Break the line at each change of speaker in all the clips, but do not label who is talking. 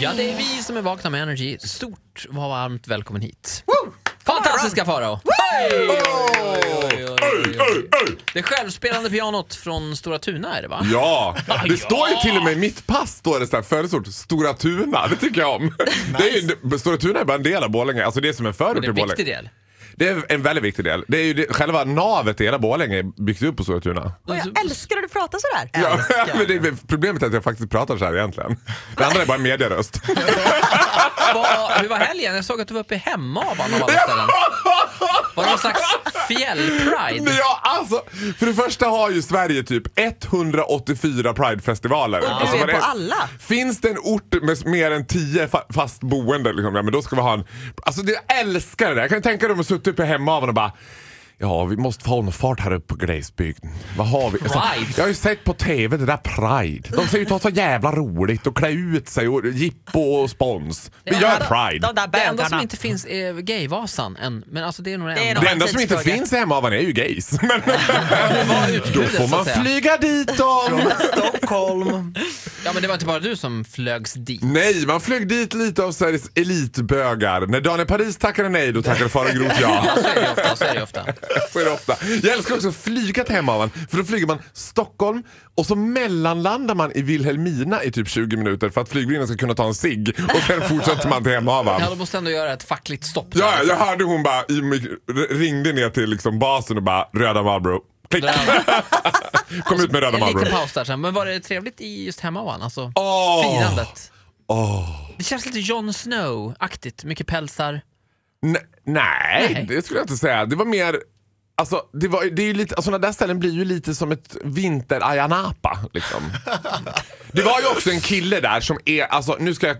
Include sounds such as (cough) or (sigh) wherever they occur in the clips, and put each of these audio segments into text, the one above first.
Ja, det är vi som är vakna med Energy. Stort och varmt välkommen hit. Fantastiska Farao! Det självspelande pianot från Stora Tuna är det va?
Ja, det står ju till och med i mitt pass står det så här födelseort Stora Tuna. Det tycker jag om. (laughs) Det är ju, Stora Tuna är bara en del av Borlänge. Alltså det är som en förort
Det är
till
en viktig
Borlänge.
del.
Det är en väldigt viktig del. Det är ju det, själva navet i hela Borlänge är byggt upp på Stora Tuna.
Och jag älskar när du pratar sådär.
Ja, (laughs) men det, är- problemet är att jag faktiskt pratar så här egentligen. Det andra är bara en medieröst. (laughs)
Vad- Hur var helgen? Jag såg att du var uppe i Hemavan av alla (laughs) ställen. Var det någon slags fjällpride? (laughs)
Ja, alltså, för det första har ju Sverige typ 184 Pridefestivaler.
Och du
alltså,
är på alla.
Finns det en ort med mer än 10 fa- fast boende, liksom, ja, men då ska vi ha en... Alltså jag älskar det där. Jag kan tänka dig att suttit uppe hemma och bara Ja, vi måste få någon fart här uppe på glesbygden. Vad har vi? Alltså,
Pride.
jag har ju sett på TV det där Pride. De säger ju att var så jävla roligt och klä ut sig och jippo och spons. Vi gör Pride.
De
Det enda som inte finns är Gayvasan än. Men alltså det är nog det
Det är
enda.
nog-
Det enda som inte finns i Hemavan är ju gays. (laughs) Men då får man flyga dit dem.
Stockholm.
Ja men det var inte bara du som flögs dit.
Nej, man flög dit lite av Sveriges elitbögar. När Daniel Paris tackade nej, då tackade Farao Groth (laughs) ja.
Så är det ofta. Så är det ofta. (laughs)
Så är det ofta. Jag älskar också att flyga till Hemavan, för då flyger man Stockholm och så mellanlandar man i Vilhelmina i typ 20 minuter för att flygvärdinnan ska kunna ta en cigg och sen (laughs) fortsätter man till Hemavan.
Ja, de måste ändå göra ett fackligt stopp. där,
Ja,
liksom.
jag hörde hon bara i, ringde ner till liksom basen och bara röda Marlboro. Klick! (laughs) Kom ut med röda
En liten paus där sen. Men var det trevligt i just Hemavan? Alltså
Åh!
firandet.
Åh.
Det känns lite Jon Snow-aktigt. Mycket pälsar.
N- nej,
Nej.
det skulle jag inte säga. Det var mer... Alltså, det var, det är ju lite, sådana där ställen blir ju lite som ett vinter-Ayanapa. Liksom. (laughs) Det var ju också en kille där som är, alltså nu ska jag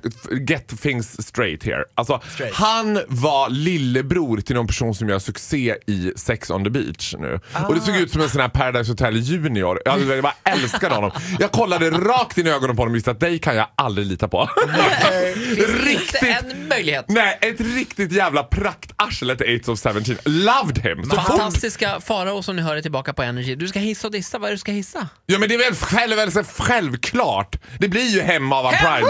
get things straight here. Alltså,
Straight.
Han var lillebror till någon person som gör succé i Sex on the beach nu. Och det såg ut som en sån här Paradise Hotel Junior. Jag, jag bara älskade honom. Jag kollade rakt in i ögonen på honom och visste att dig kan jag aldrig lita på.
Inte
Riktigt
en möjlighet.
Nej, ett riktigt jävla praktarsle till 8 of 17. Loved him. Så fort,
Fantastiska Farao som ni hör är tillbaka på Energy. Du ska hissa och dissa. Vad är det du ska hissa?
ja, men det är väl själv, självklart. Det blir ju hemma av Pride.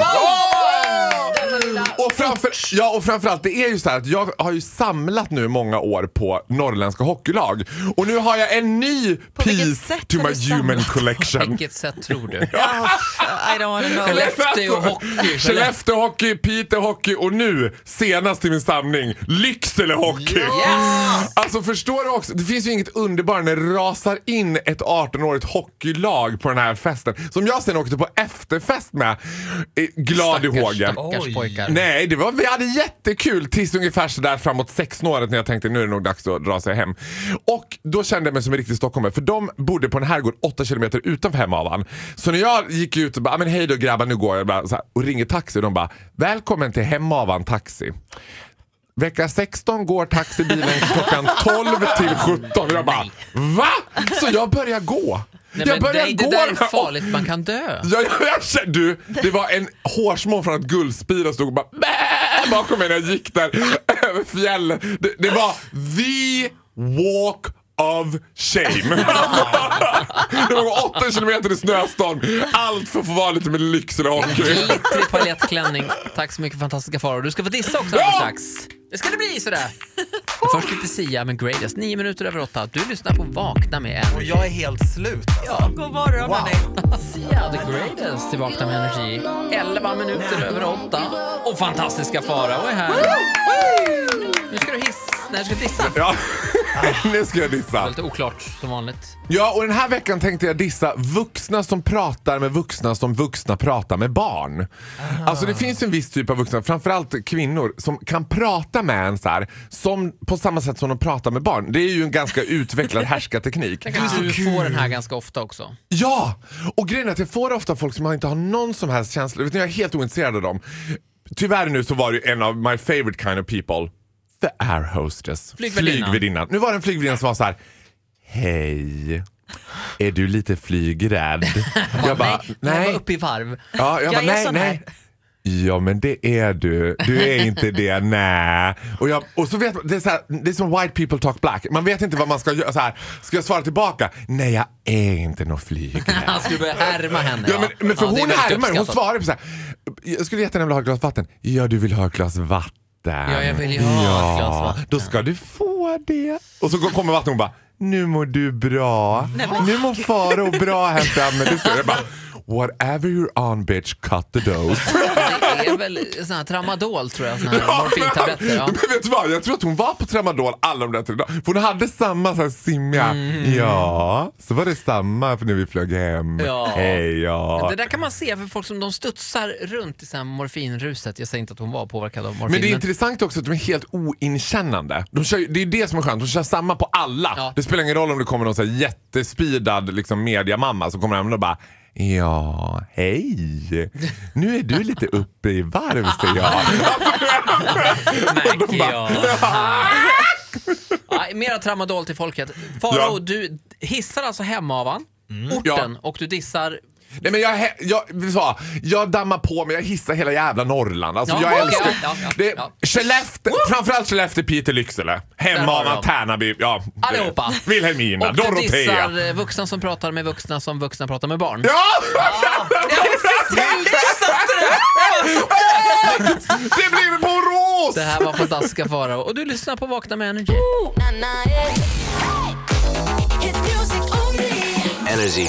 Och, framför, ja, och framförallt, det är ju så här att jag har ju samlat nu många år på norrländska hockeylag. Och nu har jag en ny
vilket
piece to my human
samlat?
collection.
Vilket sätt tror du? (laughs)
Ja, I don't wanna know.
Skellefteå hockey.
Skellefteå hockey, Piteå hockey och nu senast i min samling Lycksele hockey.
Yes!
Alltså förstår du också, det finns ju inget underbart när det rasar in ett 18-årigt hockeylag på den här festen. Som jag sen åkte på efterfest med. eh, Glad i
Stackars,
hågen.
Stackars
Oj.
Pojkar.
Nej, det var, vi hade jättekul tills ungefär sådär framåt 16-året när jag tänkte nu är det nog dags att dra sig hem. Och då kände jag mig som en riktig stockholmare för de bodde på en herrgård 8 kilometer utanför Hemavan. Så när jag gick ut och bara, "Ah, men hej då grabbar nu går jag bara, här, och ringer taxi och de bara, välkommen till Hemavan taxi. Vecka 16 går taxibilen klockan 12 till 17 och jag bara VA? Så jag börjar gå.
Nej,
jag börjar
det,
gå
det där är farligt, man kan dö.
Ja, jag, jag, du, det var en hårsmån från ett guldspir och stod och bara bakom mig när jag gick där (laughs) över fjällen. Det, det var the walk of shame. (laughs) det var åtta kilometer i snöstorm. Allt för att få vara lite med Lycksele hockey.
Glittrig paljettklänning. Tack så mycket fantastiska Farao. Du ska få dissa också alldeles strax. Det ska det bli sådär. Först lite Sia med Greatest. Nio minuter över åtta. Du lyssnar på Vakna med
Och
Energy.
jag är helt slut alltså.
God morgon
Wow.
hörni.
Sia, the greatest till Vakna med Energy. 11 minuter över åtta. Och fantastiska Farao är här. Nu ska du hissa. Nej, du ska dissa.
Ja, (laughs) nu ska jag
Det
dissa.
lite oklart som vanligt.
Ja, och den här veckan tänkte jag dissa vuxna som pratar med vuxna som vuxna pratar med barn. Alltså det finns en viss typ av vuxna, framförallt kvinnor, som kan prata med en så här, som, på samma sätt som de pratar med barn. Det är ju en ganska utvecklad härskarteknik. (laughs)
Du får den här ganska ofta också.
Ja! Och grejen är att jag får ofta folk som inte har någon som helst känsla, vet ni, jag är helt ointresserad av dem. Tyvärr nu så var det en av my favorite kind of people, the air hostess.
Flygvärdinnan.
Flygvärdinnan. Nu var det en flygvärdinna som var så här. Hej, är du lite flygrädd? (laughs) jag bara,
Jag var
nej.
uppe i varv.
Ja, jag,
Jag
bara, nej, nej. Ja men det är du. Du är inte det, (laughs) nej. Och, jag, och så vet man, det är, så här, det är som white people talk black. Man vet inte vad man ska göra. Så här, ska jag svara tillbaka? Nej jag är inte någon flygare. (laughs)
Han skulle börja härma henne.
Ja, men, men för
Ja,
hon härmar, hon svarar på så här. Jag skulle jättegärna vilja ha ett glas vatten. Ja, du vill ha ett glas vatten.
Ja, jag vill ju ha ett glas vatten.
Då ska du få det. Och så kommer vatten och bara, nu mår du bra. Nu mår Faro bra här framme. Det står jag bara, whatever you're on bitch, cut the dose. (laughs)
Det är väl sån här tramadol tror jag, sån här (laughs) morfintabletter. Ja.
Men vet du vad, jag tror att hon var på tramadol alla de där tre dagarna. För hon hade samma så här simmiga,
Mm.
ja, så var det samma för när vi flög hem.
Ja.
Hej ja.
Det där kan man se för folk som de studsar runt i så här morfinruset. Jag säger inte att hon var påverkad av morfin.
Men det är intressant också att de är helt oinkännande. De kör, det är det som är skönt, de kör samma på alla.
Ja.
Det spelar ingen roll om det kommer någon så här jättespeedad liksom, mediamamma som kommer hem och bara Ja, hej. Nu är du lite uppe i varv ser jag.
märker jag. Ja, mera tramadol till folket. Farao,
Ja.
du hissar alltså Hemavan, orten, och du dissar...
Nej men jag, jag, du vad? jag dammar på mig, jag hissar hela jävla Norrland. Alltså,
Ja,
jag
okej,
älskar...
ja, ja,
det,
ja.
Skellefteå, framförallt Skellefteå, Piteå, Lycksele. Hemavan. Tärnaby, ja. det-
Allihopa.
Vilhelmina,
Och du
Dorotea.
dissar eh, vuxna som pratar med vuxna som vuxna pratar med barn.
Ja! det blir Borås!
Det här var fantastiska Farao. Och du lyssnar på Vakna med Energy.
Energy.